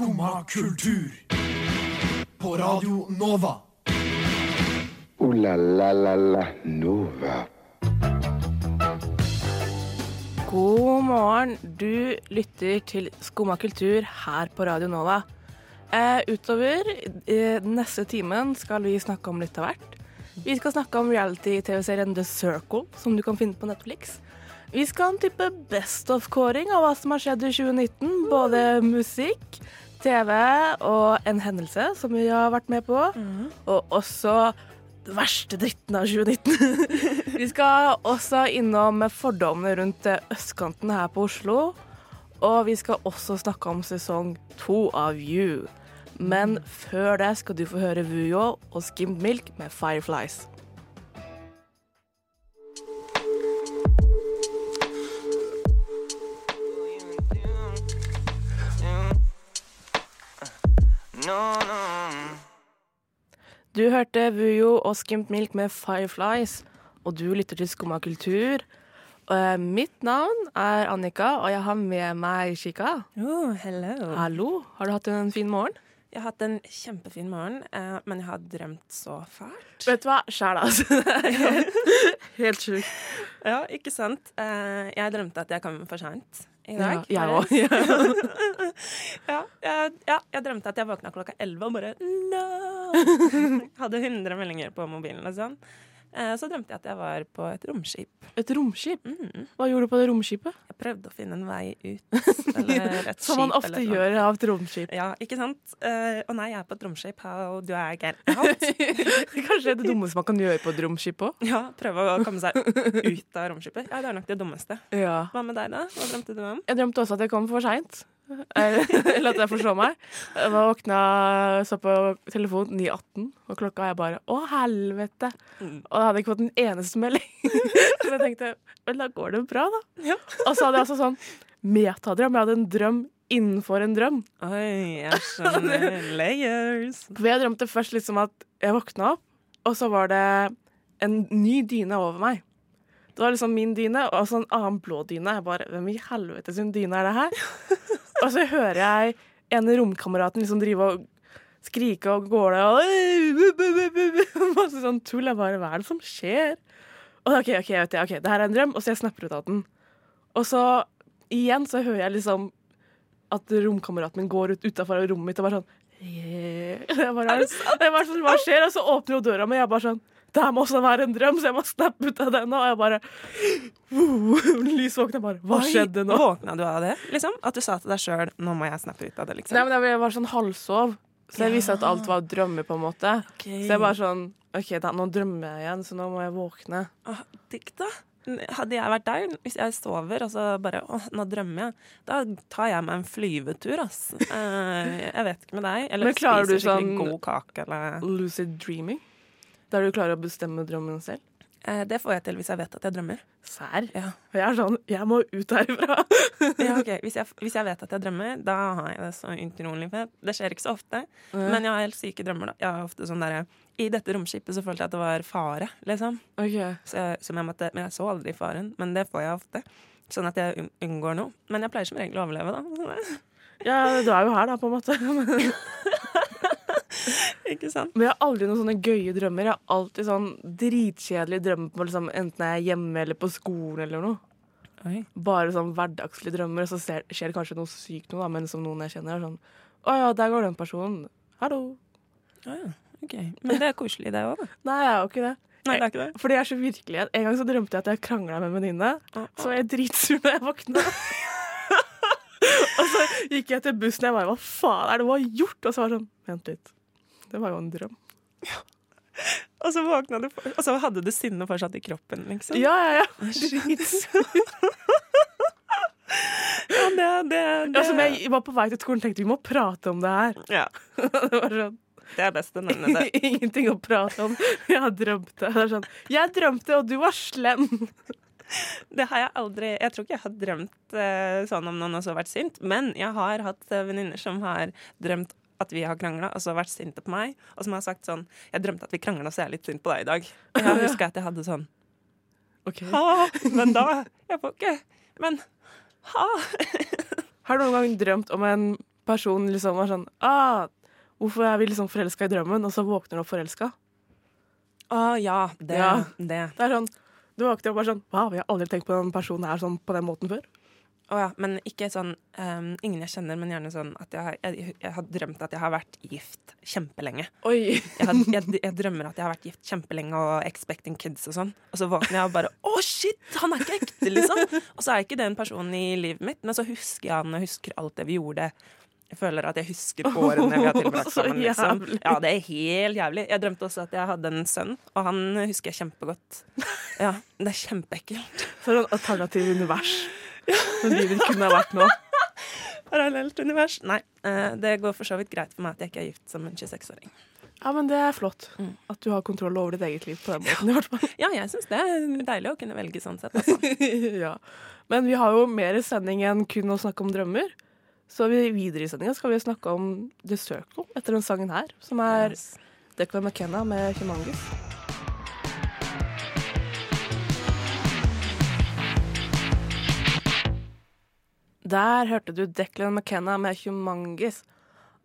Skumma kultur. På Radio Nova. O-la-la-la-la Nova. God morgen. Du lytter til Skumma kultur her på Radio Nova. Eh, utover eh, den neste timen skal vi snakke om litt av hvert. Vi skal snakke om reality-TV-serien The Circle, som du kan finne på Netflix. Vi skal ha en type best of-kåring av hva som har skjedd i 2019. Både musikk, TV og en hendelse som vi har vært med på. Og også den verste dritten av 2019. vi skal også innom fordommene rundt eh, østkanten her på Oslo. Og vi skal også snakke om sesong to av You. Men før det skal du få høre Vujo og Skimmed Milk med Fireflies. Du hørte Vujo og Skimp Milk med Fireflies, og du lytter til Skumma kultur. Eh, mitt navn er Annika, og jeg har med meg Chica. Oh, hello. Hallo, har du hatt en fin morgen? Jeg har hatt en kjempefin morgen, eh, men jeg har drømt så fælt. Vet du hva? Sjæl, altså. Helt, sjukt. Ja, ikke sant? Eh, jeg drømte at jeg kom for seint i dag. Ja, jeg òg. ja, jeg, ja, jeg drømte at jeg våkna klokka elleve og bare no! Hadde 100 meldinger på mobilen og sånn. Eh, så drømte jeg at jeg var på et romskip. Et romskip? Mm. Hva gjorde du på det romskipet? Jeg prøvde å finne en vei ut. Eller et Som man ofte eller gjør av et romskip. Ja, ikke sant? Uh, Å nei, jeg er på et romskip. How do I get out? Kanskje det dummeste man kan gjøre på et romskip òg? Ja, prøve å komme seg ut av romskipet. Ja, det er nok det dummeste. Ja. Hva med deg, da? Hva drømte du om? Jeg drømte også at jeg kom for seint. Eller at jeg forså meg. Jeg våkna, så på telefonen 9.18, og klokka er bare Å, helvete! Mm. Og da hadde jeg ikke fått en eneste melding. så jeg tenkte vel, da går det bra, da. Ja. Og så hadde jeg altså sånn metadrøm. Jeg hadde en drøm innenfor en drøm. Oi, jeg skjønner. Layers. For jeg drømte først liksom at jeg våkna opp, og så var det en ny dyne over meg. Det var liksom min dyne og så en annen blå dyne. Jeg bare, Hvem i helvete sin dyne er det her? og så hører jeg en romkameraten liksom drive og skrike og gåle og masse sånn tull. Jeg bare Hva er det som skjer? Og OK, ok, vet jeg, ok, det her er en drøm, og så jeg snapper ut av den. Og så igjen så hører jeg liksom at romkameraten min går ut utafor rommet mitt og bare sånn yeah. jeg bare, jeg bare sånn, Hva skjer? Og så åpner jo døra mi, og jeg bare sånn det her må også være en drøm, så jeg må snappe ut av den. Og jeg bare Lysvåkna bare Hva Oi, skjedde nå? Våkna du av det? Liksom? At du sa til deg sjøl 'nå må jeg snappe ut av det', liksom? Nei, men Jeg var sånn halvsov, så jeg visste at alt var drømmer, på en måte. Okay. Så jeg bare sånn OK, da, nå drømmer jeg igjen, så nå må jeg våkne. Åh, Dikt, da. Hadde jeg vært deg, hvis jeg sover og så bare åh, nå drømmer jeg, da tar jeg meg en flyvetur, ass. Eh, jeg vet ikke med deg. Eller spiser skikkelig sånn- god kake, eller Lucid dreaming? Der du klarer å bestemme drømmen selv? Eh, Det får jeg til hvis jeg vet at jeg drømmer. Sær? Ja. Jeg er sånn Jeg må ut herfra. Ja, ok. hvis, jeg, hvis jeg vet at jeg drømmer, da har jeg det så utrolig fett. Det skjer ikke så ofte, men jeg har helt syke drømmer. da. Jeg har ofte sånn der, I dette romskipet så følte jeg at det var fare, liksom. Okay. Så jeg, som jeg måtte, men jeg så aldri faren, men det får jeg ofte. Sånn at jeg unngår noe. Men jeg pleier som regel å overleve, da. Ja, du er jo her, da, på en måte. Ikke sant? Men jeg har aldri noen sånne gøye drømmer. Jeg har alltid sånn dritkjedelige drømmer på liksom, enten jeg er hjemme eller på skolen eller noe. Oi. Bare sånn hverdagslige drømmer, og så ser, skjer det kanskje noe sykt noe, da, men som noen jeg kjenner, er sånn Å ja, der går den personen. Hallo. Å ja. ok. Men det er koselig, det òg, da. Nei, jeg er jo ikke det. Nei, det er ikke det. Fordi jeg er så virkelig En gang så drømte jeg at jeg krangla med en venninne. Så var jeg dritsur da jeg våkna. og så gikk jeg til bussen og jeg bare Hva faen er det hun har gjort? Og så var det sånn Vent litt. Det var jo en drøm. Og så våkna du, og så hadde du sinnet fortsatt i kroppen, liksom. Ja, ja, ja. Ja, det, det, det, Altså, jeg var på vei til skolen og tenkte vi må prate om det her. ja, det var sånn det er best å nevne det. Ingenting å prate om. Jeg drømte. sånn, jeg drømte, og du var slem. Det har jeg aldri Jeg tror ikke jeg har drømt eh, sånn om noen også har vært sint, men jeg har hatt eh, venninner som har drømt at vi har krangla, og så vært sinte på meg, og som har sagt sånn Jeg drømte at vi krangla, så jeg er litt sint på deg i dag. Og jeg husker at jeg hadde sånn Ok. Ha, men da Jeg får ikke Men ha. Har du noen gang drømt om en person liksom var sånn ah, Hvorfor er vi liksom forelska i drømmen, og så våkner du opp forelska? Å ja, det. Ja. det. Det er sånn Du våkner opp og bare sånn Wow, jeg har aldri tenkt på den personen her sånn på den måten før. Å ja, men ikke sånn um, Ingen jeg kjenner, men gjerne sånn at jeg, jeg, jeg har drømt at jeg har vært gift kjempelenge. Oi. Jeg, had, jeg, jeg drømmer at jeg har vært gift kjempelenge og expecting kids og sånn. Og så våkner jeg og bare Å, shit! Han er ikke ekte, liksom! Og så er ikke den personen i livet mitt, men så husker jeg han og husker alt det vi gjorde. Jeg føler at jeg husker årene vi har tilbrakt sammen. Liksom. Ja, det er helt jævlig. Jeg drømte også at jeg hadde en sønn, og han husker jeg kjempegodt. Ja, Det er kjempeekkelt. For det et alternativt univers. Men livet kunne ha vært nå. Parallelt univers. Nei, eh, det går for så vidt greit for meg at jeg ikke er gift som en 26-åring. Ja, men det er flott. Mm. At du har kontroll over ditt eget liv på den måten. i hvert fall. Ja, jeg syns det er deilig å kunne velge sånn sett. Altså. ja. Men vi har jo mer sending enn kun å snakke om drømmer. Så vi, videre i sendinga skal vi snakke om The Circle etter den sangen her, som er Yes. Declan McKenna med Humongous. Der hørte du Declan McKenna med Humongous.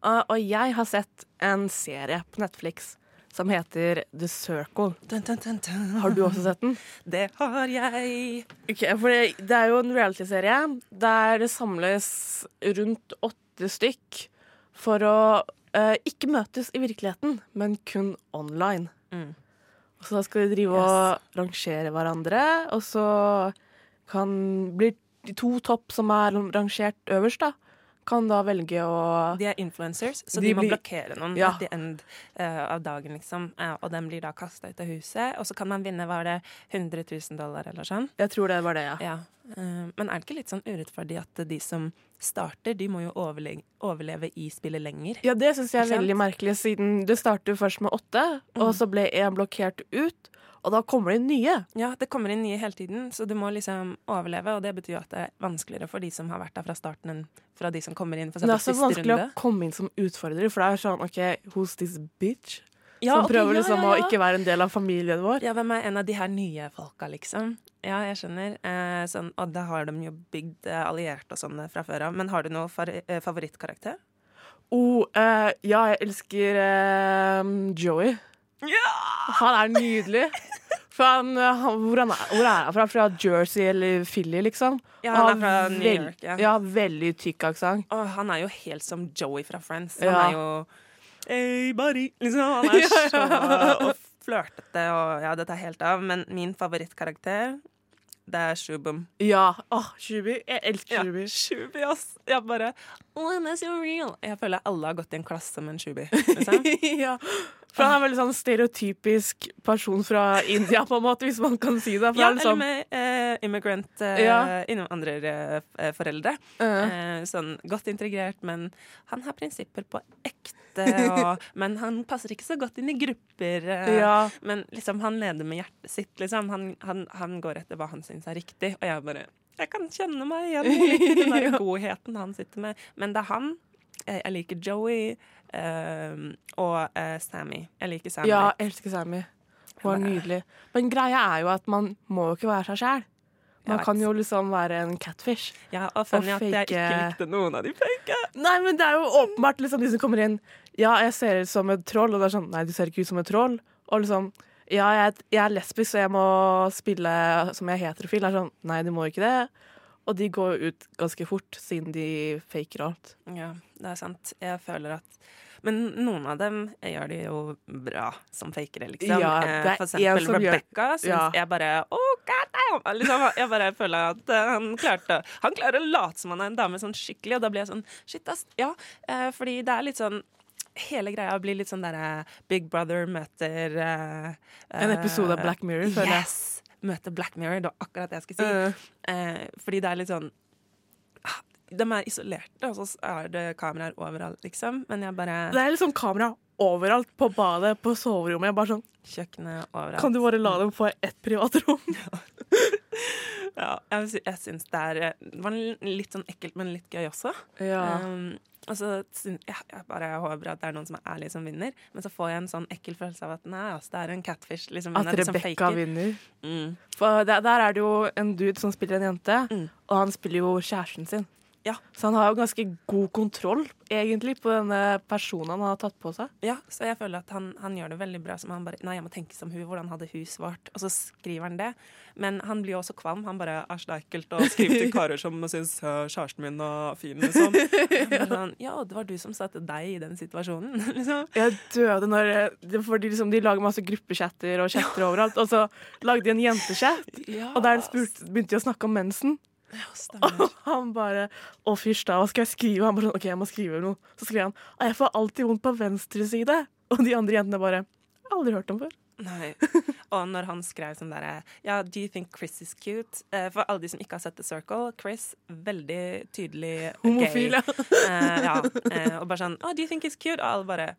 Uh, og jeg har sett en serie på Netflix som heter The Circle. Dun, dun, dun. Har du også sett den? Det har jeg. Okay, for det, det er jo en reality-serie der det samles rundt åtte stykk for å eh, ikke møtes i virkeligheten, men kun online. Mm. Og så skal de drive og rangere hverandre, og så kan blir de to topp som er rangert øverst, da, kan da velge å De er influencers, så De de, må blir- blokkere noen Ja. at the end uh, av dagen, liksom. Uh, og den blir da kasta ut av huset. Og så kan man vinne, var det 100 000 dollar eller sånn? Jeg tror det var det, ja. Ja. Eh, men er det ikke litt sånn urettferdig at de som starter, de må jo overleve, overleve i spillet lenger? Ja, det syns jeg er veldig merkelig, siden det starter først med åtte, og så ble én blokkert ut, og da kommer det nye. Ja, det kommer inn nye hele tiden, så du må liksom overleve. Og det betyr jo at det er vanskeligere for de som har vært der fra starten, enn fra de som kommer inn for det er så vanskelig runde. å komme inn som utfordrer, for det er sånn OK, who's this bitch? Ja, som prøver prøver ja, liksom ja, å ja. ikke være en del av familien vår. Ja, hvem er en av de her nye folka, liksom? Ja, jeg skjønner. Eh, sånn, og da har de jo bygd eh, allierte og sånn fra før av. Men har du noe eh, favorittkarakter? Oh, eh, ja, jeg elsker eh, Joey. Han er nydelig. For han, eh, han, hvor, han er, hvor er han fra? Fra Jersey eller Philly, liksom? Ja, han, han er fra New York, ja. ja. Veldig tykk aksent. Oh, han er jo helt som Joey fra Friends. Han Ja. er jo Hey, buddy! Liksom, han er så og flørtete og Ja, det tar helt av. Men min favorittkarakter, det er Shubum. Ja. Åh, Shubi. Jeg elsker Ja, Shubi. Shubi, ass! Jeg bare oh, that's so real. Jeg føler alle har gått i en klasse med en Shubi. Liksom. ja. For han er veldig sånn stereotypisk person fra India, på en måte, hvis man kan si det. Ja, er eller med eh, immigrant eh, Ja. innvandrerforeldre. eh, Eh, sånn godt integrert, men han har prinsipper på ekte. Og, men han passer ikke så godt inn i grupper. eh, ja. Men liksom, han leder med hjertet sitt. Liksom. Han, han, han går etter hva han syns er riktig. Og jeg bare Jeg kan kjenne meg igjen i den godheten han sitter med. Men det er han. Eh, Jeg liker Joey um, og uh, Sammy. Jeg liker Sammy. ja, jeg elsker Sammy. Hun er nydelig. Men greia er jo at man må jo ikke være seg sjæl. Man kan jo liksom være en catfish. Ja, og funny at jeg ikke likte noen av de fake. Nei, men det er jo åpenbart liksom de som kommer inn Ja, jeg ser ut som et troll, og det er sånn Nei, du ser ikke ut som et troll. Og liksom Ja, jeg, er- jeg er lesbisk, så jeg må spille som jeg er heterofil. Det er sånn Nei, du må ikke det. Og de går jo ut ganske fort, siden de faker alt. Ja, det er sant. Jeg føler at Men noen av dem gjør det jo bra som fakere, liksom. Ja, Eh, det er For eksempel som gjør- Rebecca syns Ja. jeg bare oh, god damn! Liksom, jeg bare føler at eh, han klarte Han klarer å late som han er en dame sånn skikkelig, og da blir jeg sånn shit, ass. Ja, eh, fordi det er litt sånn Hele greia blir litt sånn derre Big Brother møter uh, En episode av Black Mirror, føler jeg. Yes! Møter Black Mirror, det var akkurat det jeg skulle si. Uh. Eh, fordi det er litt sånn ah, De er isolerte, og så er det kameraer overalt, liksom. Men jeg bare det er liksom kamera overalt. På badet, på soverommet. Jeg bare sånn Kjøkkenet overalt. Kan du bare la dem få ett privatrom? Ja, jeg, sy- syns det er eh, Det var litt sånn ekkelt, men litt gøy også. Ja. Um, og så ja, jeg, bare håper at det er noen som er ærlig, som vinner. Men så får jeg en sånn ekkel følelse av at nei, altså, det er en catfish. Liksom, At Rebekka vinner. Mm. For der, der er det jo en dude som spiller en jente, Mm. og han spiller jo kjæresten sin. Ja. Så han har jo ganske god kontroll, egentlig, på denne personen han har tatt på seg. Ja, så jeg føler at han, han gjør det veldig bra. Som han bare Nei, jeg må tenke som hun. Hvordan hadde hun svart? Og så skriver han det. Men han blir jo også kvalm. Han bare Æsj, det er ekkelt å skrive til karer som syns øh, kjæresten min er fin, liksom. Sånn, ja, det var du som satte deg i den situasjonen, liksom. Jeg døde når det- Fordi liksom, de lager masse gruppechatter og chatter overalt. Og så lagde de en jentechat, Ja, og der spurte, begynte de å snakke om mensen. Ja, stemmer. Og han bare Å, fysj, da, hva skal jeg skrive? Han bare sånn, OK, jeg må skrive noe. Så skrev han «Å, jeg får alltid vondt på venstre side. Og de andre jentene bare Jeg har aldri hørt om før. Nei. Og når han skrev sånn derre Ja, do you think Chris is cute? Eh, for alle de som ikke har sett The Circle, Chris veldig tydelig Homofil, gay. ja. Eh, ja. Eh, og bare sånn Oh, do you think he's cute? Og alle bare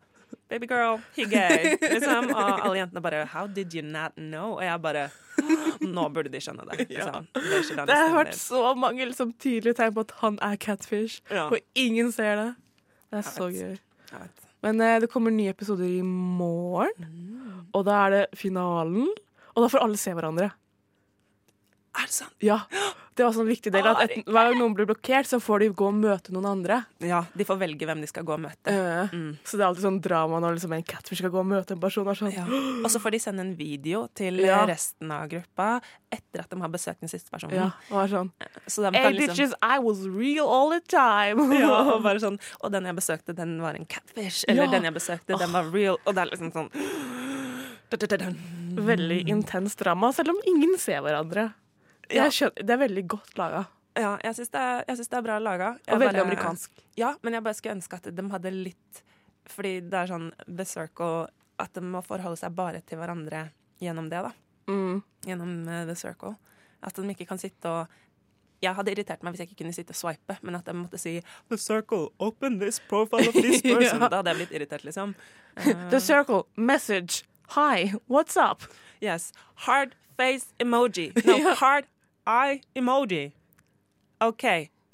Baby girl, he gay. Liksom. Og alle jentene bare How did you not know? Og jeg bare Nå burde de skjønne det. Liksom. Det, har vært så mange liksom, tydelige tegn på at han er catfish, Ja. og ingen ser det. Det er så gøy. Men eh, det kommer nye episoder i morgen, og da er det finalen. Og da får alle se hverandre. Er det sant? Ja, Det var sånn viktig del at et, hver gang noen blir blokkert, så får de gå og møte noen andre. Ja, de får velge hvem de skal gå og møte. Uh, Mm. Så det er alltid sånn drama når liksom en catfish skal gå og møte en person. Og sånn. Ja. Og så får de sende en video til Ja. resten av gruppa etter at de har besøkt den siste personen. Ja, og er sånn Så Hey liksom bitches, I was real all the time. ja, og bare sånn Og den jeg besøkte, den var en catfish. Eller Ja. den jeg besøkte, den var real. Og det er liksom sånn Veldig intens drama, selv om ingen ser hverandre. Ja. Jeg skjønner, det er veldig godt laga. Ja, jeg syns det, jeg det er bra laga. Og veldig amerikansk. Ja, men jeg bare skulle ønske at de hadde litt Fordi det er sånn The Circle At de må forholde seg bare til hverandre gjennom det, da. Mm. Gjennom uh, The Circle. At de ikke kan sitte og jeg hadde irritert meg hvis jeg ikke kunne sitte og swipe, men at de måtte si The Circle, open this profile of this person. Ja. Da hadde jeg blitt irritert, liksom. Uh, The circle, message, hi, what's up? Yes. Hard face emoji. No, hard eye emoji. OK,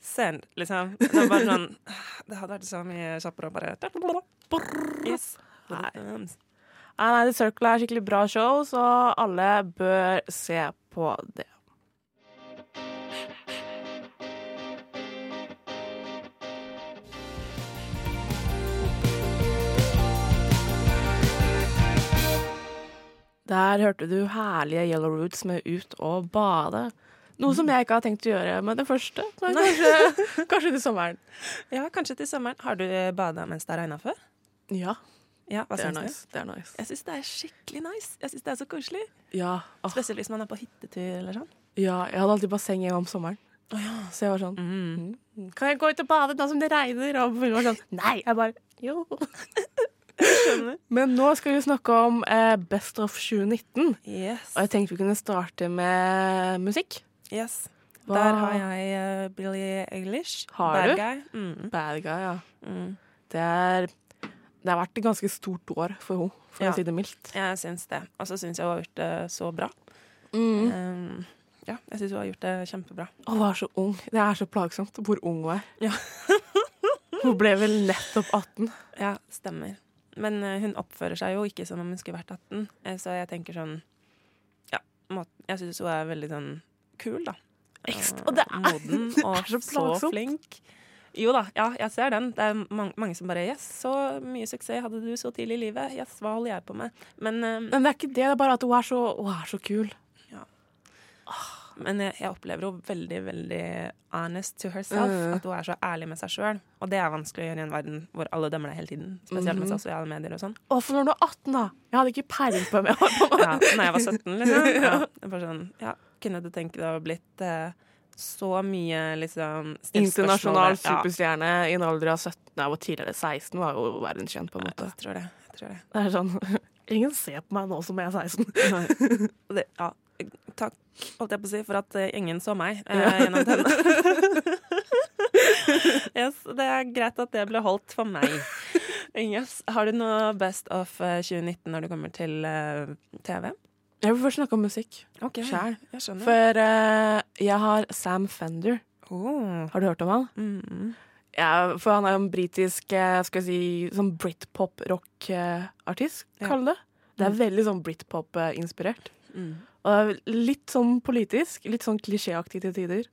send, liksom. Det var bare sånn Det hadde vært så mye kjappere å bare Yes. Nei. Ah, nei, The Circle er skikkelig bra show, så alle bør se på det. Der hørte du herlige Yellow Roots med Ut og bade. Noe som jeg ikke har tenkt å gjøre med det første, men kanskje, kanskje til sommeren. Ja, kanskje til sommeren. Har du bada mens det har regna før? Ja, Ja, det er syns nice. Det er nice. Jeg syns det er skikkelig nice. Jeg synes det er så koselig. Ja, Oh. Spesielt hvis man er på hyttetur eller sånn. ja, jeg hadde alltid basseng hjemme om sommeren. Så jeg var sånn Mm. "Mm, Kan jeg gå ut og bade nå som det regner? Og hun var sånn Nei. Jeg bare Jo. Men nå skal vi snakke om eh, Best of 2019. Yes. Og jeg tenkte vi kunne starte med musikk. Yes. Hva- Der har jeg uh, Billie Eilish. Har Bad du? Guy. Mm. Bad guy, ja. Mm. Det er Det har vært et ganske stort år for henne, for Ja. å si det mildt. Jeg syns det. Og så syns jeg hun har gjort det så bra. Mm. Um, ja, jeg syns hun har gjort det kjempebra. Og hun er så ung. Det er så plagsomt hvor ung hun er. Ja. hun ble vel nettopp 18. Ja, stemmer. Men uh, hun oppfører seg jo ikke som om hun skulle vært 18, eh, så jeg tenker sånn Ja, må- jeg syns hun er veldig sånn kul, da. Ekst- Eh, og det er- Moden og er så så, flink. Jo da, ja, jeg ser den. Det er mange, mange som bare Yes, så mye suksess hadde du så tidlig i livet. Yes, hva holder jeg på med? Men, eh, Men det er ikke det, det er bare at hun er så, hun er så kul. men jeg, jeg opplever henne veldig, veldig honest to herself. Mm. At hun er så ærlig med seg sjøl. Og det er vanskelig å gjøre i en verden hvor alle dømmer deg hele tiden. Spesielt med Mhm. sosiale medier og sånn. Å, for når du er 18, da? Jeg hadde ikke peiling på var. Ja, når jeg var 17, liksom. Ja, det var sånn, ja, kunne du tenke deg å ha blitt eh, så mye liksom Internasjonal superstjerne ja. i en alder av 17 Nei, hvor tidligere 16 var jo verdenskjent, på en måte. jeg tror det. Jeg tror det. Det er sånn Ingen ser på meg nå som jeg er 16. Det ja, takk, holdt jeg på å si, for at eh, ingen så meg eh, gjennom den. yes, det er greit at det ble holdt for meg. Yes. Har du noe Best of eh, 2019 når det kommer til eh, TV? Jeg vil først snakke om musikk Ok, sjæl. For uh, jeg har Sam Fender. oh. Har du hørt om han? mm. Ja, for han er jo en britisk eh, skal jeg si, sånn britpop-rock-artist, Ja. kall det. Det er veldig sånn britpop-inspirert. Mm. Og litt sånn politisk, litt sånn klisjéaktig til tider.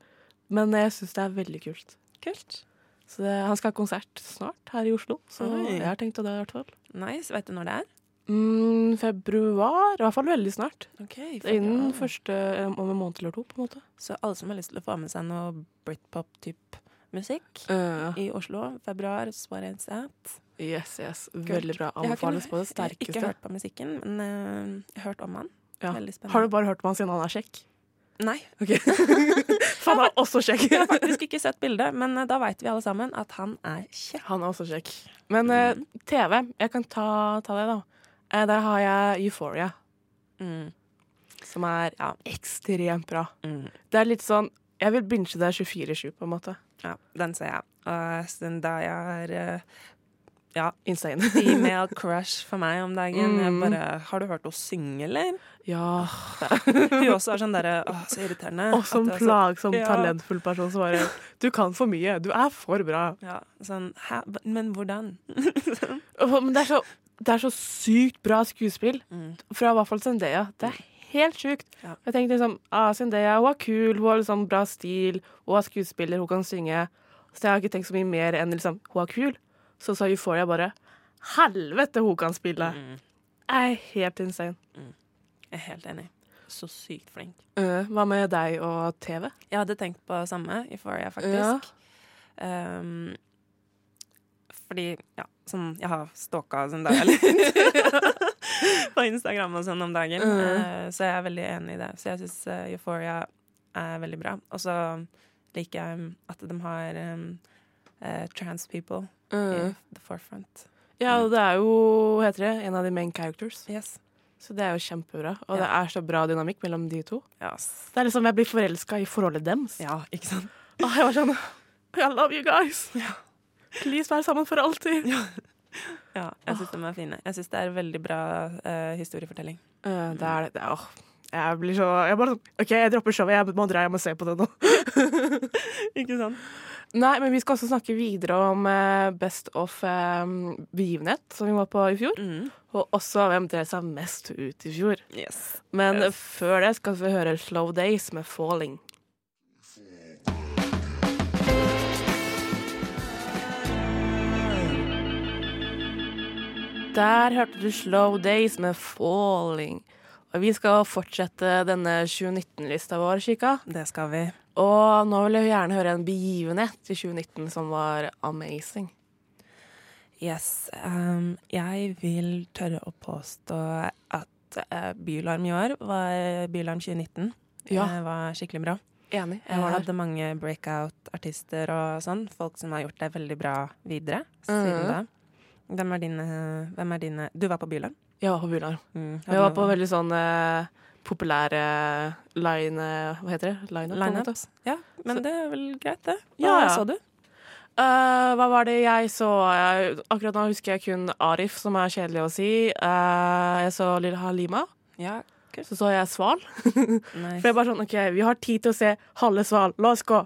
Men jeg syns det er veldig kult. kult. Så det, han skal ha konsert snart her i Oslo, så Oi. jeg har tenkt å dra i hvert fall. Nice. Vet du når det er? Mm, februar, i hvert fall veldig snart. Ok, Det er innen første eh, om en måned eller to, på en måte. Så alle som har lyst til å få med seg noe britpop-type musikk Uh, i Oslo, februar, It's At. yes, yes. Veldig bra. Anbefales på det Jeg har ikke hørt på musikken, men uh, hørt om han. Ja. Veldig spennende. Har du bare hørt på han siden han er kjekk? Nei, Ok. For han er også kjekk. jeg har faktisk ikke sett bildet, men eh, da veit vi alle sammen at han er kjekk. Han er også kjekk. Men uh, TV, jeg kan ta, ta det, da. Eh, der har jeg Euphoria, Mm. som er ja, ekstremt bra. Mm. Det er litt sånn Jeg vil binche det 24-7, på en måte. Ja, den ser jeg. Siden da jeg har eh, ja, Insane. female crush for meg om dagen. Mm. bare Har du hørt henne synge, eller? ja. Hun også er sånn derre Å, så irriterende. Og som er plagsom, Ja. talentfull person bare Du kan for mye. Du er for bra. Ja, sånn Hæ? Men hvordan? Men det er så, det er så sykt bra skuespill Mm. fra i hvert fall Zendaya. Det er helt sjukt. Ja. Jeg tenkte liksom ah, Zendaya hun er kul, hun har liksom bra stil, hun er skuespiller, hun kan synge. Så jeg har ikke tenkt så mye mer enn liksom hun er kul. Så sa Euphoria bare Helvete, hun kan spille! Mm. Jeg er helt insane. Jeg er helt enig. Så sykt flink. Uh, hva med deg og TV? Jeg hadde tenkt på samme Euphoria, faktisk. Um, fordi, ja, sånn Jeg har stalka sånn der på Instagram og sånn om dagen, Mm. Uh, så jeg er veldig enig i det. Så jeg syns Euphoria er veldig bra. Og så liker jeg um, at de har um, uh, trans people mm. i the forefront. ja, det er jo hva heter det, en av de main characters. Yes. Så det er jo kjempebra. Og Ja. det er så bra dynamikk mellom de to. Yes. Det er liksom Jeg blir forelska i forholdet deres. Ja, ikke sant? Og jeg var sånn I love you guys. Please vær sammen for alltid. Ja, jeg syns de er fine. Jeg syns det er veldig bra uh, historiefortelling. Uh, det er det. det er, åh, jeg blir så Jeg bare sånn OK, jeg dropper showet. Jeg må dra hjem og se på det nå. Ikke sant? Nei, men vi skal også snakke videre om uh, Best of eh, begivenhet, som vi var på i fjor. Mm. Og også hvem drev seg mest ut i fjor. Yes. Men Yes. før det skal vi høre Slow Days med Falling. Der hørte du Slow Days med Falling. Og vi skal fortsette denne 2019-lista vår, Kika. Det skal vi. Og nå vil jeg gjerne høre en begivenhet i 2019 som var amazing. Yes. Um, jeg vil tørre å påstå at uh, Bylarm i år var Bylarm 2019. Ja. Det var skikkelig bra. Enig. Jeg Jeg var hadde mange breakout-artister og sånn. Folk som har gjort det veldig bra videre siden mm. da. Hvem er dine, hvem er dine Du var på Bylarm? Var på Bylarm. Mm. Jeg var på veldig sånn eh, populære line... Hva heter det? Line-up, lineups. Ja, men Så- det er vel greit, det. Hva Ja, ja. så du? Uh, hva var det jeg så? Jeg, akkurat nå husker jeg kun Arif, som er kjedelig å si. Uh, jeg så Lille Halima. Ja, Så så jeg Sval. nice. For jeg bare sånn, OK, vi har tid til å se halve Sval. La oss gå.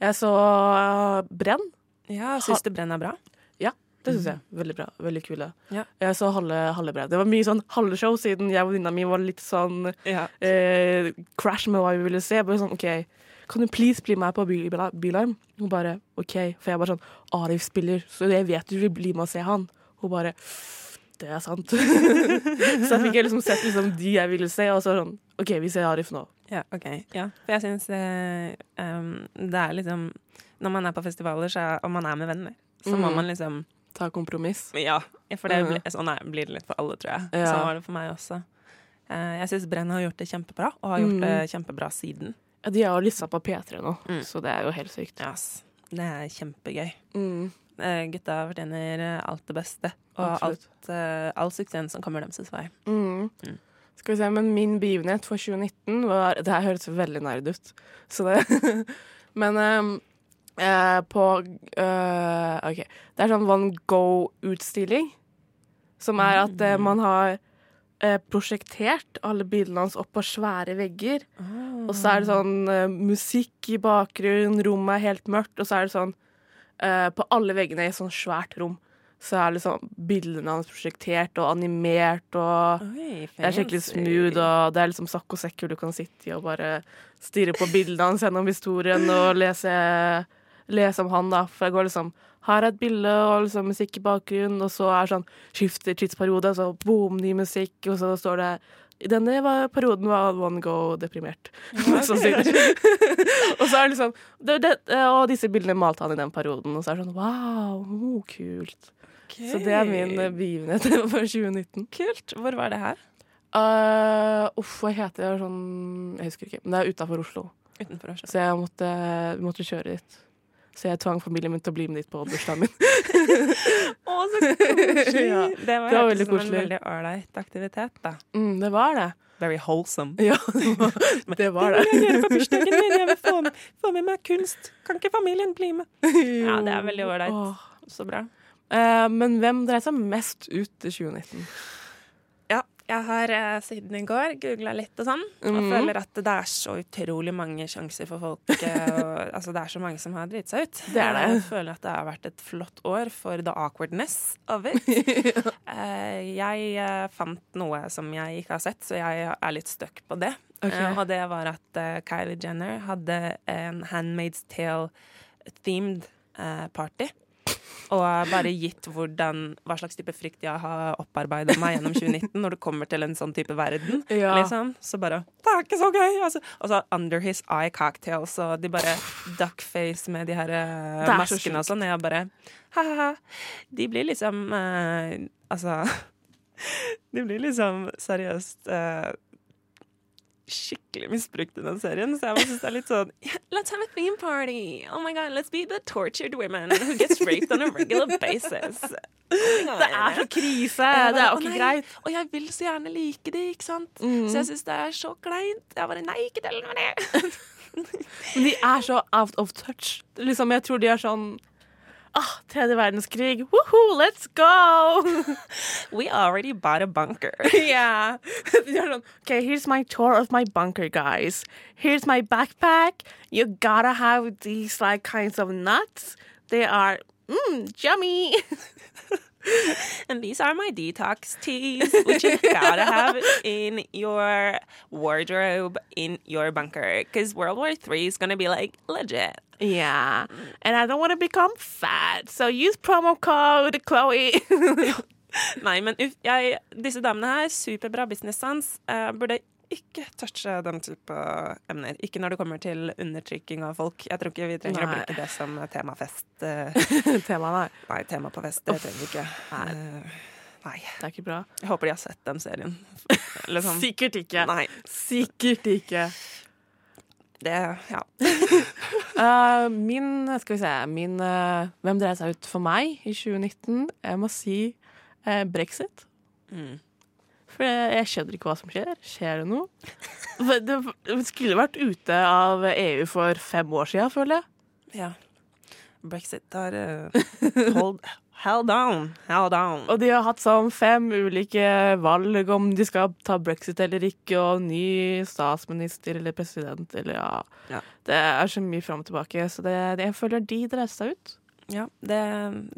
Jeg så eh, Brenn. Ja, Syns du Brenn er bra? Det syns jeg. Veldig bra. Veldig kule. Ja. Jeg så halve, halve brev. Det var mye sånn halve show, siden jeg og venninna mi var litt sånn Ja. eh, crash med hva vi ville se. Bare sånn, OK, kan du please bli med på by- Bylarm? Hun bare OK. For jeg bare sånn Arif spiller, så jeg vet du vil bli med og se han. Hun bare Det er sant. så jeg fikk liksom sett liksom de jeg ville se, og så sånn OK, vi ser Arif nå. Ja, ok. Ja, for jeg syns eh, um, det er liksom Når man er på festivaler, så er, og man er med venner, så må Mm. man liksom Ta kompromiss. Ja, for det blir, sånn blir det litt for alle, tror jeg. Ja. Sånn var det for meg også. Eh, jeg syns Brenn har gjort det kjempebra, og har gjort Mm. det kjempebra siden. Ja, de har jo lista på P3 nå, Mm. så det er jo helt sykt. Yes. Det er kjempegøy. Mm, Eh, gutta fortjener eh, alt det beste, og alt, all suksessen som kommer deres vei. mm. Mm. Skal vi se, men min begivenhet for 2019 var Det her høres veldig nerd ut, så det Men ehm, eh, på eh, OK. Det er sånn Van Go-utstilling. som er at eh, man har eh, prosjektert alle bildene hans opp på svære vegger. Og så er det sånn eh, musikk i bakgrunnen, rommet er helt mørkt, og så er det sånn På alle veggene i et sånn svært rom så er liksom bildene hans prosjektert og animert, og Oi, det er skikkelig smooth, og det er liksom sakk og sekk hvor du kan sitte i og bare stirre på bildene hans gjennom historien og lese lese om han, da. For jeg går liksom Her er et bilde og liksom musikk i bakgrunnen, og så er sånn skifter tidsperiode, så boom, ny musikk, og så står det i denne var, perioden var One Go deprimert. Ja, okay. og så er det liksom det, det, Og disse bildene malte han i den perioden, og så er det sånn wow, oh, kult. Så det er min eh, begivenhet for 2019. Kult. Hvor var det her? Uh, uff, hva heter det sånn Jeg husker ikke. Men det er utafor Oslo. Oslo. Så jeg måtte, måtte kjøre dit. Så jeg tvang familien min til å bli med dit på bursdagen min. Å, så koselig! Ja, det var, det var veldig som en veldig ålreit aktivitet, da. Mm, det var det. Very wholesome. Ja, det var Det Det vil jeg gjøre på bursdagen min. Jeg vil få med, få med meg kunst. Kan ikke familien bli med? Ja, det er veldig ålreit. Så bra. Uh, men hvem dreier seg mest ut i 2019? Jeg har eh, siden i går googla litt og sånn, og Mhm. føler at det er så utrolig mange sjanser for folk eh, og, Altså, det er så mange som har driti seg ut. Det er det. Jeg føler at det har vært et flott år for the awkwardness of it. Eh, jeg eh, fant noe som jeg ikke har sett, så jeg er litt stuck på det. Okay. Eh, og det var at eh, Kylie Jenner hadde en Handmaid's Tale-themed party. Og bare gitt hvordan, hva slags type frykt jeg har opparbeida meg gjennom 2019 når det kommer til en sånn type verden. Ja. Liksom. Så bare Det er ikke så gøy! Altså. Og så Under His Eye Cocktails, og de bare duckface med de her eh, maskene og sånn. Og jeg bare ha-ha-ha. De blir liksom eh, Altså De blir liksom seriøst eh, skikkelig misbrukt i den serien. Så jeg bare synes det er litt sånn Let's have a theme party! Oh my god, let's be the tortured women who gets raped on a regular basis. Oh Det er så krise! Bare, Det er jo ikke nei, greit. Og jeg vil så gjerne like det, ikke sant? Mm. Så jeg syns det er så kleint. Jeg bare Nei, ikke tell meg det! Men de er så out of touch. Liksom, jeg tror de er sånn Ah, tredje verdenskrig. Woohoo, let's go! We already bought a bunker. yeah. De er sånn OK, here's my tour of my bunker, guys. Here's my backpack. You gotta have these like kinds of nuts. They are mm, yummy. And these are my detox teas, which you gotta have in your wardrobe in your bunker. Because World War Three is gonna be like legit. Yeah. And I don't want to become fat, so use promo code Chloe. Nei, men uff, jeg, disse damene her, superbra business sans, eh, burde ikke touche den type emner. Ikke når det kommer til undertrykking av folk. Jeg tror ikke vi trenger å bruke det som temafest. tema, nei. Nei, tema på fest, det trenger vi ikke. Nei. Eh, Nei. Det er ikke bra. Jeg håper de har sett den serien. Liksom. Sikkert ikke. Nei. Sikkert ikke. Det Ja. uh, min Skal vi se min, uh, Hvem dreier seg ut for meg i 2019? Jeg må si uh, brexit. Mm. For jeg, skjønner ikke hva som skjer. Skjer det noe? Det skulle vært ute av EU for fem år siden, føler jeg. ja. Brexit har uh, hold Hell down. Hell down. Og de har hatt sånn fem ulike valg om de skal ta brexit eller ikke, og ny statsminister eller president eller ja. Ja. Det er så mye fram og tilbake, så det, det, jeg føler de dreier seg ut. Ja, det,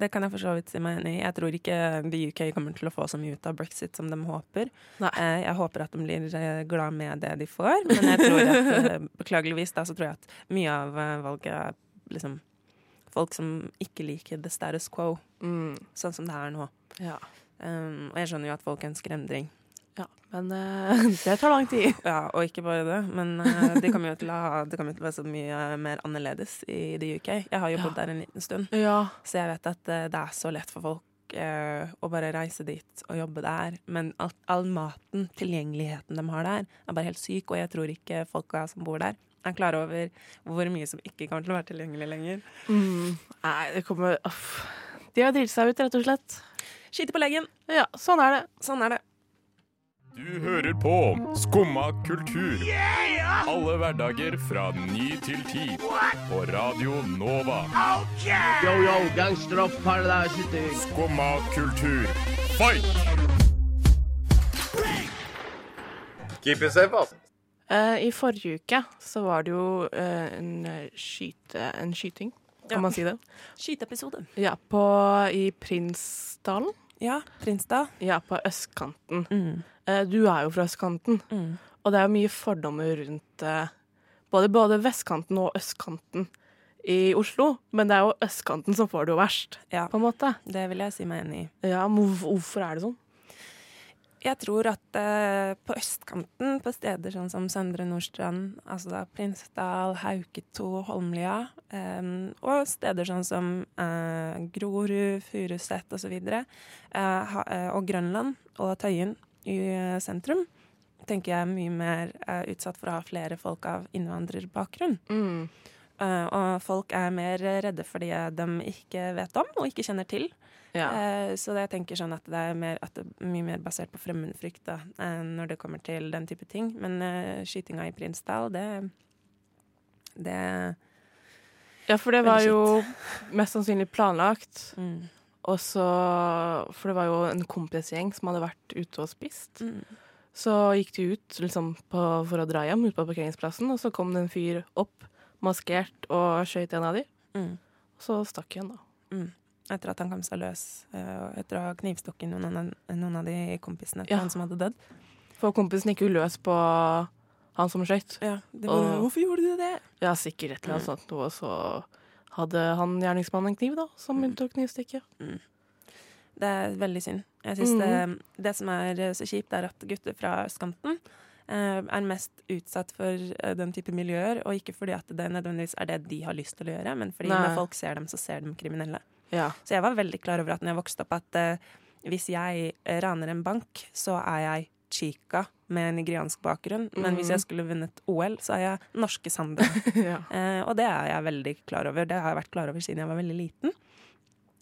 det kan jeg for så vidt si meg enig i. Jeg tror ikke the UK kommer til å få så mye ut av brexit som de håper. Eh, jeg håper at de blir eh, glad med det de får, men jeg tror at eh, beklageligvis da, så tror jeg at mye av eh, valget er liksom folk som ikke liker the status quo, Mm, sånn som det er nå. ja. Um, og jeg skjønner jo at folk ønsker endring. Ja. Men uh, det tar lang tid. Ja, og ikke bare det, men uh, det kommer jo til å ha Det kommer til å være så mye mer annerledes i the UK. Jeg har jo Ja. der en liten stund. Ja. Så jeg vet at uh, det er så lett for folk eh, å bare reise dit og jobbe der. Men all, all maten, tilgjengeligheten de har der, er bare helt syk, og jeg tror ikke folka som bor der, er klar over hvor mye som ikke kommer til å være tilgjengelig lenger. Mm. Nei, det kommer uff. De har driti seg ut, rett og slett. Skite på leggen. Ja, sånn er det. Sånn er det. Du hører på Skumma kultur. Alle hverdager fra ny til ti. På Radio Nova. Yo, yo, gangsteropp, paradise. Skumma kultur, fight! Keep it safe, ass. Eh, I forrige uke så var det jo eh, en, skyte, en skyting, kan Ja. man si det? Skyteepisode. Ja, på, i Prinsdalen. Ja, Prinsdal. Ja, på østkanten. Mm. Eh, du er jo fra østkanten, Mm. og det er mye fordommer rundt eh, både, både vestkanten og østkanten i Oslo, men det er jo østkanten som får det jo verst, Ja, på en måte. det vil jeg si meg enig i. Ja, hvorfor er det sånn? Jeg tror at eh, på østkanten, på steder sånn som Søndre Nordstrand, altså da Prinsdal, Hauketo, Holmlia, eh, og steder sånn som eh, Grorud, Furuset osv., eh, ha- eh, og Grønland og Tøyen i eh, sentrum, tenker jeg er mye mer eh, utsatt for å ha flere folk av innvandrerbakgrunn. Mm. Og folk er mer redde for det de ikke vet om og ikke kjenner til. Ja. Eh, så jeg tenker sånn at det er mer, at det er mye mer basert på fremmedfrykt da, eh, når det kommer til den type ting. Men eh, skytinga i Prinsdal, det Det ja, for det var jo mest sannsynlig planlagt. mm, Og så For det var jo en kompisgjeng som hadde vært ute og spist. mm, Så gikk de ut liksom, på, for å dra hjem ut på parkeringsplassen, og så kom det en fyr opp, maskert, og skøyt en av de. mm, Så stakk han, da. mm. Etter at han kom seg løs, eh, og etter å ha knivstukket noen, av- noen av de kompisene til Ja. han som hadde dødd. For kompisen gikk jo løs på han som skøyt. Ja, det var- var, Hvorfor gjorde du det? Ja, sikkert et eller annet sånt noe, så hadde han gjerningsmannen en kniv, da, som begynte å knivstikke. Det er veldig synd. Jeg synes Mhm. det, det som er så kjipt, er at gutter fra østkanten eh, er mest utsatt for eh, den type miljøer, og ikke fordi at det nødvendigvis er det de har lyst til å gjøre, men fordi Nei. når folk ser dem, så ser de kriminelle. Ja. Så jeg var veldig klar over at når jeg vokste opp, at eh, hvis jeg eh, raner en bank, så er jeg chica med nigeriansk bakgrunn, men hvis Mhm. jeg skulle vunnet OL, så er jeg norske Sander. ja. Eh, og det er jeg veldig klar over. Det har jeg vært klar over siden jeg var veldig liten.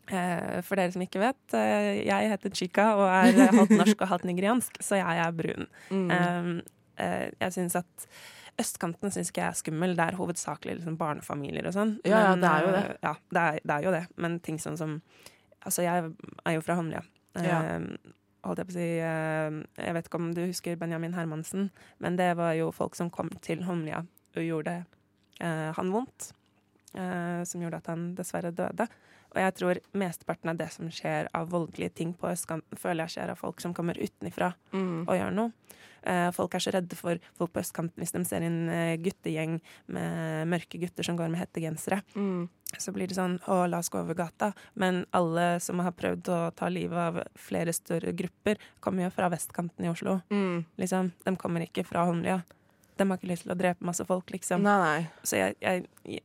Eh, for dere som ikke vet, eh, jeg heter Chica og er halvt norsk og halvt nigeriansk, så jeg er brun. Mm. Eh, eh, jeg syns at østkanten syns ikke jeg er skummel. Det er hovedsakelig liksom barnefamilier og sånn. Ja, ja, det er jo det. eh, Ja, det er, det er jo det. Men ting sånn som Altså, jeg er jo fra. Eh, Ja. holdt jeg på å si eh, Jeg vet ikke om du husker Benjamin Hermansen, men det var jo folk som kom til Holmlia og gjorde eh, han vondt. eh, som gjorde at han dessverre døde. Og jeg tror mesteparten av det som skjer av voldelige ting på østkanten, føler jeg skjer av folk som kommer utenfra Mm. og gjør noe. Eh, folk er så redde for folk på østkanten hvis de ser en eh, guttegjeng med mørke gutter som går med hettegensere. Mm. Så blir det sånn å, la oss gå over gata. Men alle som har prøvd å ta livet av flere større grupper, kommer jo fra vestkanten i Oslo. Mm. Liksom. De kommer ikke fra Holmlia. De har ikke lyst til å drepe masse folk, liksom. Nei, nei. Så jeg, jeg,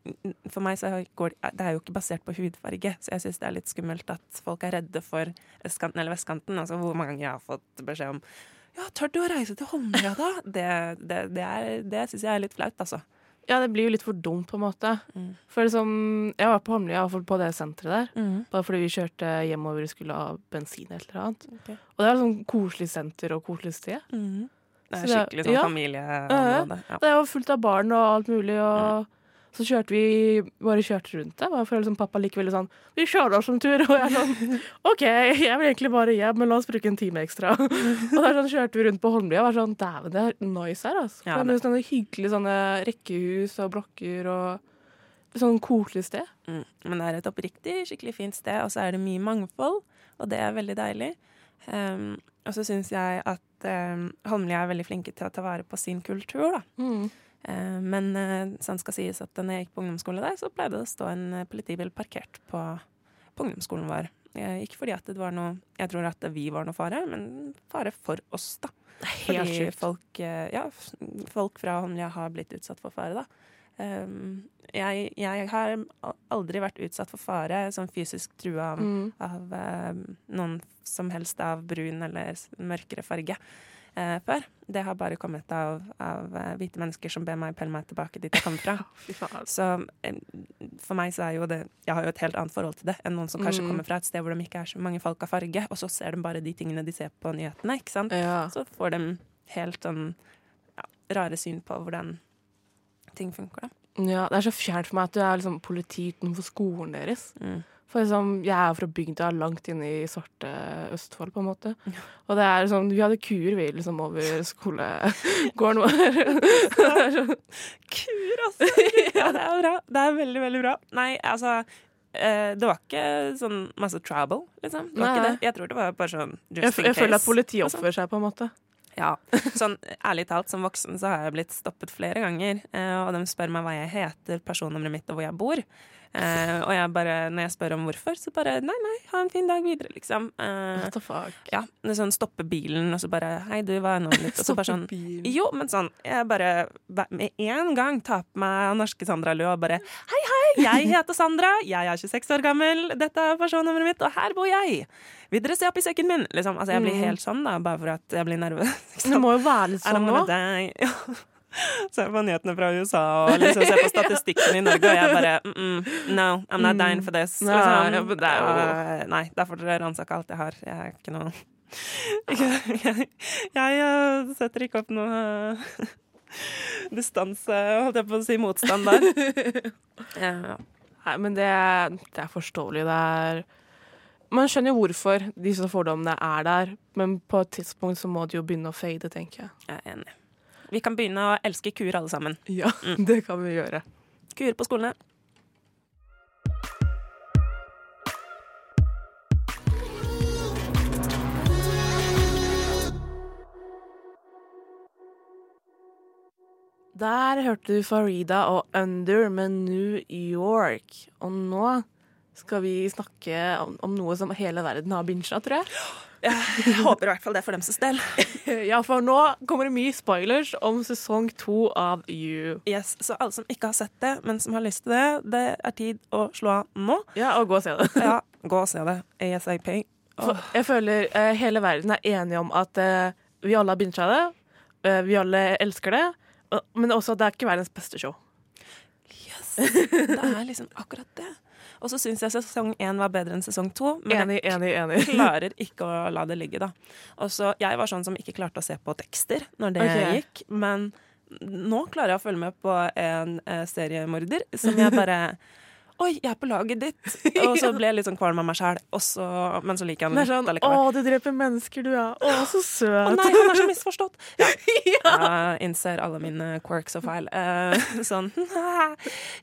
for meg så går det er jo ikke basert på hudfarge, så jeg syns det er litt skummelt at folk er redde for østkanten eller vestkanten. Altså hvor mange ganger jeg har fått beskjed om Ja, tør du å reise til Holmlia, da? Det, det, det, er- det syns jeg er litt flaut, altså. Ja, det blir jo litt for dumt, på en måte. Mm. For liksom, jeg var på Holmlia, iallfall på det senteret der. Bare fordi vi kjørte hjemover og skulle ha bensin eller et eller annet. Okay. Og det er sånn koselig senter og koselig sted. Mm. Det Så er skikkelig sånn ja. familieområde. Ja. Det var fullt av barn og alt mulig, og så kjørte vi bare kjørte rundt det. Bare for liksom, pappa likevel sånn Vi kjører oss en tur, og jeg er sånn OK, jeg vil egentlig bare hjem, men la oss bruke en time ekstra. og der sånn kjørte vi rundt på Holmlia og var sånn Dæven, det er nice her, altså. Ja, det sånne hyggelige sånne rekkehus og blokker og Sånn koselig sted. Mm. Men det er et oppriktig skikkelig fint sted, og så er det mye mangfold, og det er veldig deilig. Um, og så syns jeg at um, Holmlia er veldig flinke til å ta vare på sin kultur, da. Eh, men uh, sånn skal sies at når jeg gikk på ungdomsskole der, så pleide det å stå en eh, politibil parkert på, på ungdomsskolen vår. Uh, ikke fordi at det var noe Jeg tror at vi var noe fare, men fare for oss, da. Helt Fordi folk, ja, folk fra Holmlia har blitt utsatt for fare, da. Um, jeg, jeg har aldri vært utsatt for fare, sånn fysisk trua av, Mm. av eh, noen som helst av brun eller mørkere farge Uh, før. Det har bare kommet av, av uh, hvite mennesker som ber meg pelle meg tilbake dit jeg kommer fra. Så um, for meg så er jo det Jeg har jo et helt annet forhold til det enn noen som kanskje Mm. kommer fra et sted hvor de ikke er så mange folk av farge, og så ser de bare de tingene de ser på nyhetene, ikke sant. Ja. Så får de helt sånn ja, rare syn på hvordan ting funker, da. ja. Det er så fjernt for meg at du er liksom politi utenfor skolen deres. Mm. For liksom, jeg er fra bygda langt inne i svarte Østfold, på en måte. Og det er sånn, vi hadde kuer vi liksom over skolegården vår. Kur, altså! Ja, det er bra. Det er veldig, veldig bra. Nei, altså eh, Det var ikke sånn masse trouble, liksom. Det var Nei. ikke det. Jeg tror det var bare sånn just jeg, in case. jeg føler at politiet Altså, oppfører seg på en måte. Ja, sånn ærlig talt, som voksen så har jeg blitt stoppet flere ganger, eh, og de spør meg hva jeg heter, personnummeret mitt og hvor jeg bor. Eh, og jeg bare, når jeg spør om hvorfor, så bare nei, nei, ha en fin dag videre, liksom. Eh, What the fuck? ja, sånn stoppe bilen, og så bare hei, du, hva er navnet ditt? Og så bare sånn. Jo, men sånn, jeg bare med en gang tar på meg norske Sandra-lua og bare hei, hei, jeg heter Sandra, jeg er 26 år gammel, dette er personnummeret mitt, og her bor jeg. Vil dere se opp i sekken min? Liksom, altså, jeg blir helt sånn, da, bare for at jeg blir nervøs. Liksom. det må jo være litt sånn nå. Ja. Ser på nyhetene fra USA og liksom ser på statistikken i Norge, og jeg bare mm -mm, No, I'm not dying for this. Nei, Liksom. ja, det er jo- Nei, der får dere ransake alt jeg har. Jeg er ikke noe Jeg, jeg eh, setter ikke opp noe distanse, holdt jeg på å si, motstand der. Ja. Nei, men det, det er forståelig. Det er Man skjønner jo hvorfor disse fordommene er der, men på et tidspunkt så må de jo begynne å fade, tenker jeg. Jeg er enig. Vi kan begynne å elske kuer alle sammen. Ja, det kan vi gjøre. Kuer på skolene. Der hørte du Farida og Under med New York. Og nå skal vi snakke om, om noe som hele verden har bincha, tror jeg. Jeg håper i hvert fall det for dems del. Ja, for nå kommer det mye spoilers om sesong to av You. Yes, så alle som ikke har sett det, men som har lyst til det, det er tid å slå av nå. Ja, og gå og se det. Ja, gå og se det. ASAP. Oh. jeg føler eh, hele verden er enige om at eh, vi alle har bincha det. eh, vi alle elsker det. Men også at det er ikke verdens beste show. Yes! Det er liksom akkurat det. Og så syns jeg sesong én var bedre enn sesong to. Men Enig, enig, enig. klarer ikke å la det ligge, da. Og så, jeg var sånn som ikke klarte å se på tekster når det okay. gikk. Men nå klarer jeg å følge med på en eh, seriemorder som jeg bare Oi, jeg er på laget ditt! Og så ble jeg litt sånn kvalm av meg sjæl, men så liker jeg er sånn litt Å, du dreper mennesker, du, ja. Å, så søt. Å nei, han er så misforstått! Ja. Jeg innser alle mine quirks og feil. Eh, sånn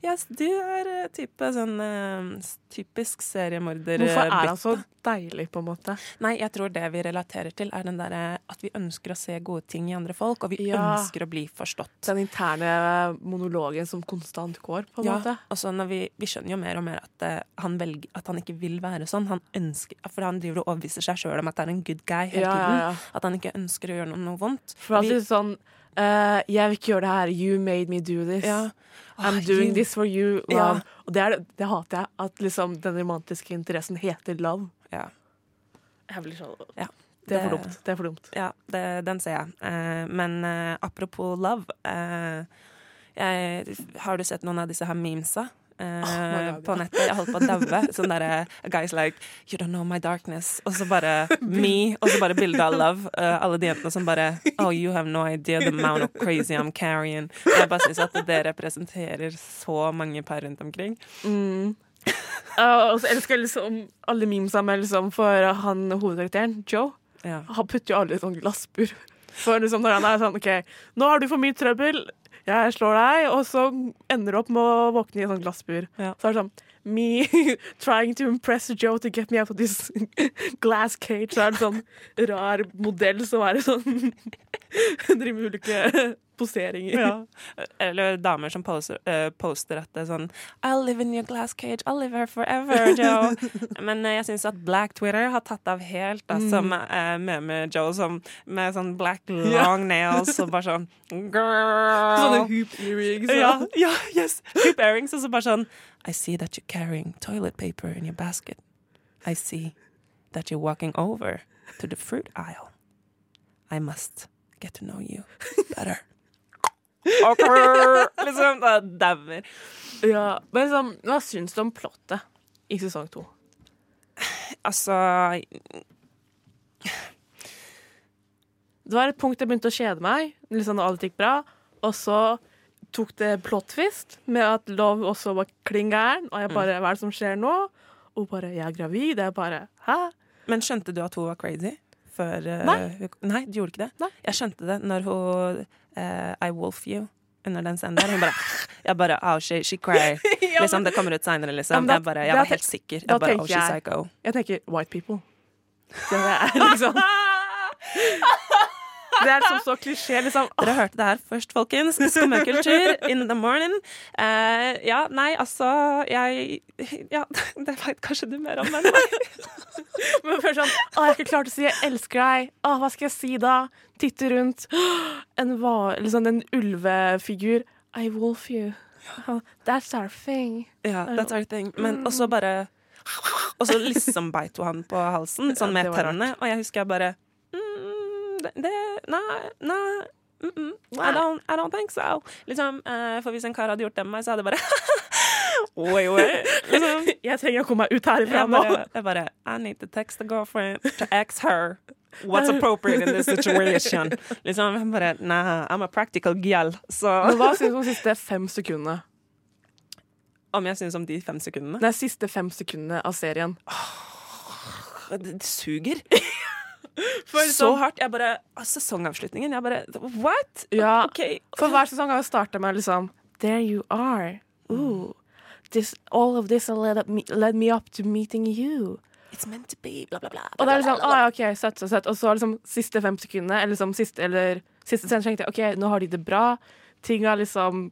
yes, Du er eh, type sånn eh, typisk seriemorder. Hvorfor er han så deilig, på en måte? Nei, jeg tror det vi relaterer til, er den derre at vi ønsker å se gode ting i andre folk, og vi Ja. ønsker å bli forstått. Den interne monologen som konstant går, på en Ja, måte. Altså, så når vi, vi skjønner jo mer og mer at, uh, han velger, at han ikke vil være sånn. Han ønsker, for han driver og overbeviser seg sjøl om at det er en good guy hele Ja, ja, tiden. ja. At han ikke ønsker å gjøre noe, noe vondt. For han sier sånn uh, Jeg vil ikke gjøre det her. You made me do this. Ja. I'm doing you- this for you. Ja. Love. Og det, er, det- det hater jeg. At liksom den romantiske interessen heter love. Ja. Jeg blir sånn Ja. Det er for dumt. Det er for dumt. Ja, det, den ser jeg. Eh, men eh, apropos love eh, jeg, Har du sett noen av disse her memesa? Eh, oh på nettet. Jeg holdt på å daue. Sånn derre guy's like You don't know my darkness. Og så bare me. Og så bare bilde av love. Uh, alle de jentene som bare Oh, you have no idea the amount of crazy I'm carrying. Jeg bare syns at det representerer så mange par rundt omkring. Mm. Og så elsker jeg liksom alle memesa med liksom for han hovedkarakteren, Joe. Ja. Han putter jo alle i sånn glassbur. For liksom når han er sånn OK, nå har du for mye trøbbel, jeg slår deg, og så ender du opp med å våkne i en sånt glassbur. Ja. Så er det sånn Me trying to impress Joe to get me out of this glass cage. Så er det sånn rar modell som er sånn Driver med ulike poseringer. Ja. Eller damer som poster, uh, poster at det er sånn I'll live in your glass cage, I'll live here forever, Joe. Men uh, jeg syns at Black Twitter har tatt av helt, altså, mm. med, uh, med Joe som, med sånn black long nails og bare sånn Sånne hoop earrings. Ja, ja, yes. Hoop earrings, og så bare sånn I see that you're carrying toilet paper in your basket. I see that you're walking over to the fruit aisle. I must get to know you better. Awkward! liksom, Det dauer. Ja, men liksom, hva syns du om plottet i sesong to? Altså Det var et punkt jeg begynte å kjede meg, liksom når alt gikk bra. Og så tok det plot twist med at Love også var klin gæren. Og jeg bare Hva er det som skjer nå? Og hun bare Jeg er gravid. Jeg bare Hæ? Men skjønte du at hun var crazy? Før, eh, Nei. hun- Nei, du gjorde ikke det? Nei. Jeg skjønte det når hun uh, I wolf you under den scenen der. Hun bare Jeg bare Oh, she, she cry. Liksom, det kommer ut seinere, liksom. da- Jeg, bare, jeg var helt sikker. Jeg bare, oh, she's psycho. Jeg tenker white people. Det er liksom Det er liksom så klisjé, liksom. Dere hørte det her først, folkens. Skummakultur in the morning. Uh, ja, nei, altså Jeg Ja, det veit kanskje du mer om enn meg. Men først sånn Å, jeg har ikke klart å si 'jeg elsker deg'. Å, hva skal jeg si da? Titte rundt. En, liksom, en ulvefigur. I wolf you. That's our thing. Ja, that's our thing. Men også bare Og så liksom beit hun han på halsen, sånn med tennene. Og jeg husker jeg bare mm, det, det Nei, nei. Mm -mm, I, don't, I don't think so. Liksom, uh, for hvis en kar hadde gjort det med meg, så hadde jeg bare Oi, oi. Liksom, Jeg trenger å komme meg ut herifra jeg, nå. jeg bare I need to text the girlfriend to ask her what's appropriate in this situation. Liksom, jeg bare Nah, I'm a practical girl. Så Men hva syns du om de siste fem sekundene? om jeg syns om de fem sekundene Nei, siste fem sekundene av serien. Det, det suger. For så hardt. Jeg bare ah, Sesongavslutningen. Jeg bare What? Ja. okay. For hver sesong har jo starta med liksom There you are. Ooh. This, all of this led, up me, led me up to meeting you. It's meant to be, bla, bla, bla. Og det er liksom, ah, ja, ok, søtt, søtt, søtt. Og så liksom siste fem sekundene, eller liksom siste, eller siste scenen, tenkte jeg ok, nå har de det bra. Ting er liksom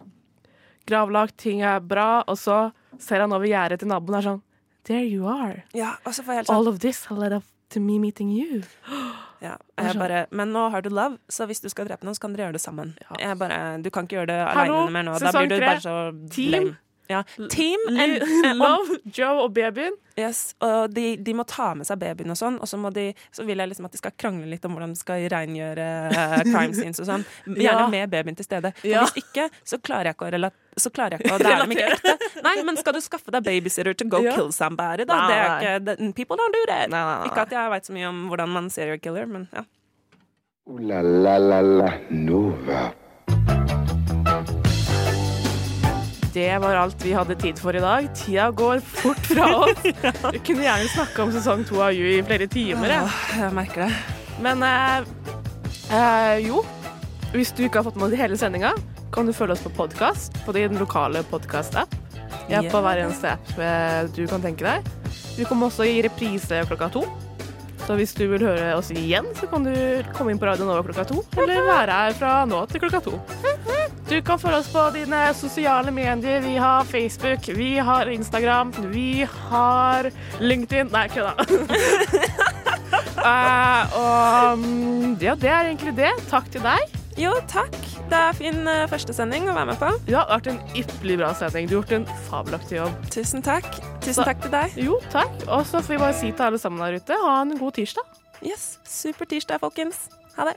gravlagt, ting er bra. Og så ser han over gjerdet til naboen og er sånn There you are. Ja, så sånn All of this led up to me meeting you. ja, bare, Men nå har du love, så hvis du skal drepe noen, så kan dere gjøre det sammen. Bare, Du kan ikke gjøre det aleine mer nå. Da sesong blir du bare så Team. lame. Ja. Team and, Love, Joe og babyen. Yes, og de, de må ta med seg babyen og sånn, og så, må de, så vil jeg liksom at de skal krangle litt om hvordan de skal rengjøre uh, crime scenes og sånn. Gjerne Ja. med babyen til stede. For Ja. hvis ikke, så klarer jeg ikke å relatere så klarer jeg ikke å Det er dem ikke ekte. Nei, men skal du skaffe deg babysitter to go Ja. kill somebody, da? Nei, Det er ikke, people don't do that. Nei, nei, nei. Ikke at jeg veit så mye om hvordan man serial killer, men ja. Uh, la la la la Nova. Det var alt vi hadde tid for i dag. Tida går fort fra oss. Vi kunne gjerne snakke om sesong to av You i flere timer. Ja, jeg merker det. Men eh, eh, jo, hvis du ikke har fått med deg hele sendinga, kan du følge oss på podkast på din lokale podkast-app. Ja, på hver eneste app eh, du kan tenke deg. Vi kommer også i reprise klokka to. Så hvis du vil høre oss igjen, så kan du komme inn på Radio Nova klokka to. Eller være her fra nå til klokka to. Du kan følge oss på dine sosiale medier. Vi har Facebook, vi har Instagram, vi har LinkedIn Nei, kødda. uh, og mm, ja, det er egentlig det. Takk til deg. Jo, takk. Det er fin uh, førstesending å være med på. Det har vært en ypperlig bra sending. Du har gjort en fabelaktig jobb. Tusen takk. Tusen Så- takk til deg. Jo, takk. Og så får vi bare si til alle sammen der ute, ha en god tirsdag. Yes, Super tirsdag, folkens. Ha det.